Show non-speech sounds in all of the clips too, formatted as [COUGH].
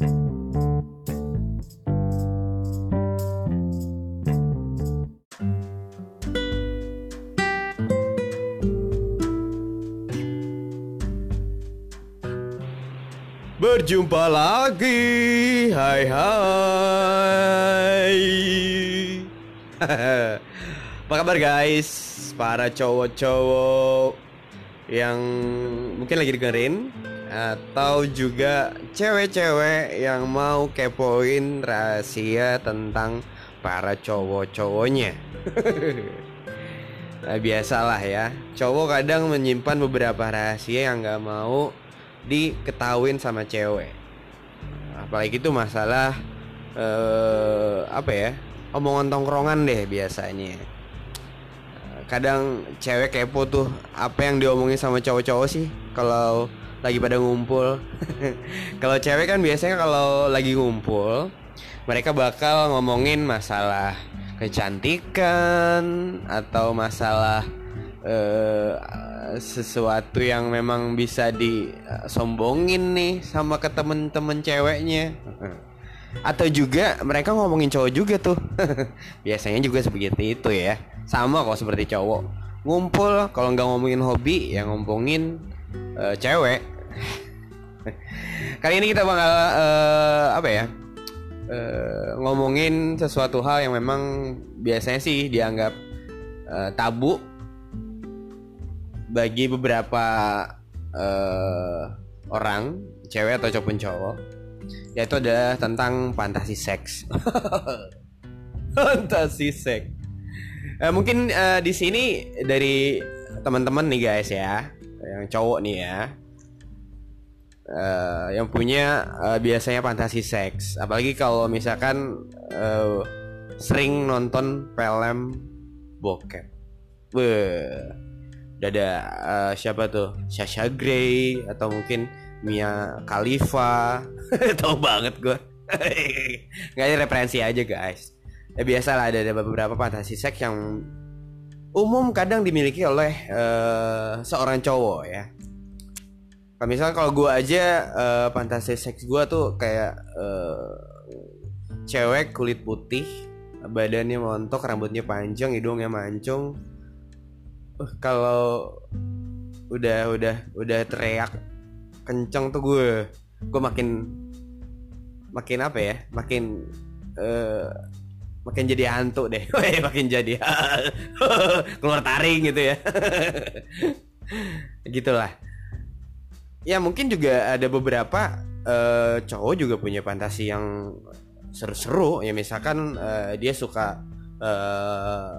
Berjumpa lagi, hai hai. [LAUGHS] Apa kabar guys? Para cowok-cowok yang mungkin lagi dengerin atau juga cewek-cewek yang mau kepoin rahasia tentang para cowok-cowoknya. [LAUGHS] nah, biasalah ya, cowok kadang menyimpan beberapa rahasia yang nggak mau diketahuin sama cewek. Apalagi itu masalah eh, apa ya omongan tongkrongan deh biasanya. Kadang cewek kepo tuh apa yang diomongin sama cowok-cowok sih? Kalau lagi pada ngumpul. [LAUGHS] Kalau cewek kan biasanya kalau lagi ngumpul mereka bakal ngomongin masalah kecantikan atau masalah uh, sesuatu yang memang bisa disombongin nih sama ke temen-temen ceweknya. Atau juga mereka ngomongin cowok juga tuh. [LAUGHS] Biasanya juga seperti itu ya. Sama kok seperti cowok. Ngumpul kalau nggak ngomongin hobi ya ngomongin uh, cewek kali ini kita bakal uh, apa ya uh, ngomongin sesuatu hal yang memang biasanya sih dianggap uh, tabu bagi beberapa uh, orang cewek atau cowok cowok yaitu adalah tentang fantasi seks. [LAUGHS] Fantasi seks. Uh, mungkin uh, di sini dari teman-teman nih guys ya yang cowok nih ya uh, yang punya uh, biasanya fantasi seks. Apalagi kalau misalkan uh, sering nonton film bokep. Beuh ada uh, siapa tuh? Sasha Grey atau mungkin Mia Khalifa. [LAUGHS] Tahu banget gue [LAUGHS] nggak ada referensi aja guys. Ya biasa lah ada, ada beberapa fantasi seks yang umum kadang dimiliki oleh uh, seorang cowok ya misalnya kalau gue aja uh, fantasi seks gue tuh kayak uh, cewek kulit putih badannya montok rambutnya panjang hidungnya mancung. Uh, kalau udah udah udah teriak kenceng tuh gue gue makin makin apa ya makin uh, makin jadi hantu deh. [LAUGHS] Makin jadi [LAUGHS] keluar taring gitu ya. [LAUGHS] Gitulah ya mungkin juga ada beberapa uh, cowok juga punya fantasi yang seru-seru. Ya misalkan uh, dia suka uh,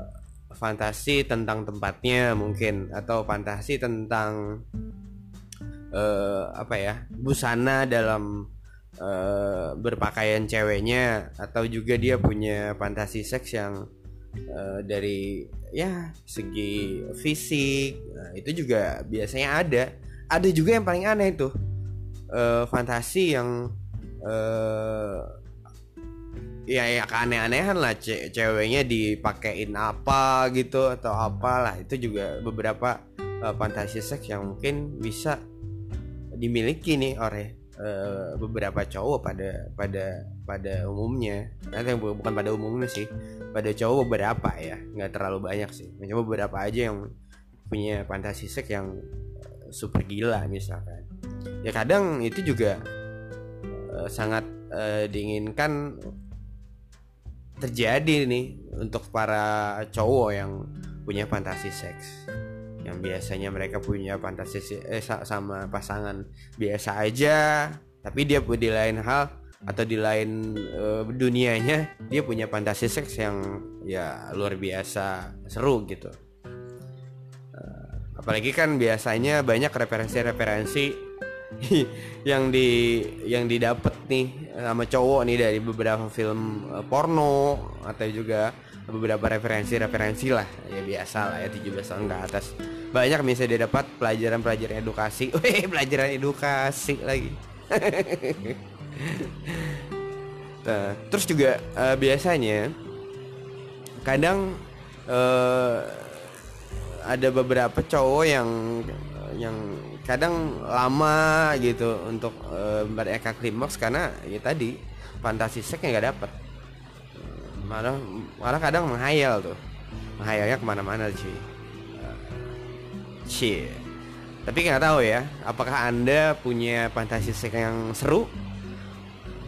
fantasi tentang tempatnya mungkin atau fantasi tentang uh, apa ya busana dalam uh, berpakaian ceweknya atau juga dia punya fantasi seks yang uh, dari ya segi fisik. Nah, itu juga biasanya ada ada juga yang paling aneh itu uh, fantasi yang uh, ya ya keaneh-anehan lah ce ceweknya dipakein apa gitu atau apalah. Itu juga beberapa uh, fantasi seks yang mungkin bisa dimiliki nih oleh beberapa cowok pada pada pada umumnya. Nanti bukan pada umumnya sih pada cowok beberapa ya. Nggak terlalu banyak sih. Cuma beberapa aja yang punya fantasi seks yang super gila misalkan. Ya kadang itu juga uh, sangat uh, diinginkan terjadi nih untuk para cowok yang punya fantasi seks. Yang biasanya mereka punya fantasi eh, sama pasangan biasa aja tapi dia di lain hal atau di lain uh, dunianya dia punya fantasi seks yang ya luar biasa seru gitu apalagi kan biasanya banyak referensi-referensi [LAUGHS] yang di yang didapat nih sama cowok nih dari beberapa film uh, porno atau juga beberapa referensi-referensi lah. Ya biasa lah ya 17 tahun ke atas. Banyak misalnya dia dapat pelajaran-pelajaran edukasi. [LAUGHS] Wih, pelajaran edukasi lagi. [LAUGHS] Nah, terus juga uh, biasanya kadang uh, ada beberapa cowok yang yang kadang lama gitu untuk uh, mereka klimaks karena ya tadi fantasi seksnya nggak dapet. Malah malah kadang menghayal tuh. Menghayalnya ke mana-mana sih. Uh, tapi nggak tahu ya apakah anda punya fantasi seks yang seru?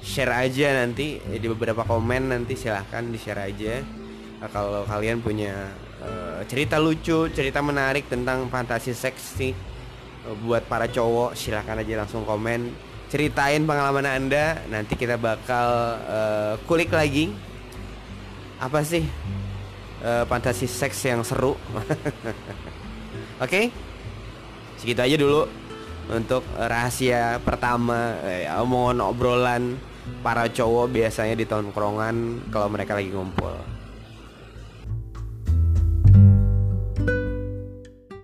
Share aja nanti di beberapa komen nanti silahkan di share aja. Nah, kalau kalian punya uh, cerita lucu cerita menarik tentang fantasi seksi uh, buat para cowok silahkan aja langsung komen. Ceritain pengalaman anda nanti kita bakal uh, kulik lagi. Apa sih uh, fantasi seks yang seru? [LAUGHS] Oke? Okay? segitu aja dulu untuk rahasia pertama. Eh, omongan obrolan para cowok biasanya di tongkrongan kalau mereka lagi ngumpul